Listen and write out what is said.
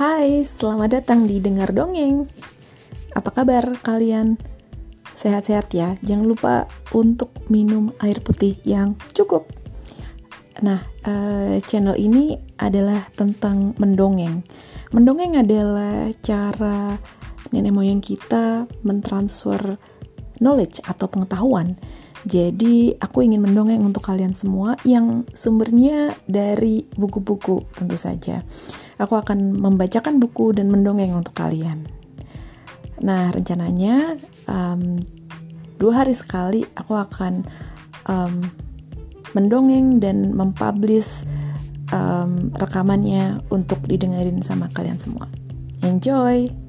Hai, selamat datang di Dengar Dongeng. Apa kabar kalian? Sehat-sehat ya. Jangan lupa untuk minum air putih yang cukup. Nah, uh, channel ini adalah tentang mendongeng. Mendongeng adalah cara nenek moyang kita mentransfer knowledge atau pengetahuan. Jadi, aku ingin mendongeng untuk kalian semua yang sumbernya dari buku-buku tentu saja aku akan membacakan buku dan mendongeng untuk kalian. Nah, rencananya um, dua hari sekali aku akan um, mendongeng dan mempublish um, rekamannya untuk didengarin sama kalian semua. Enjoy!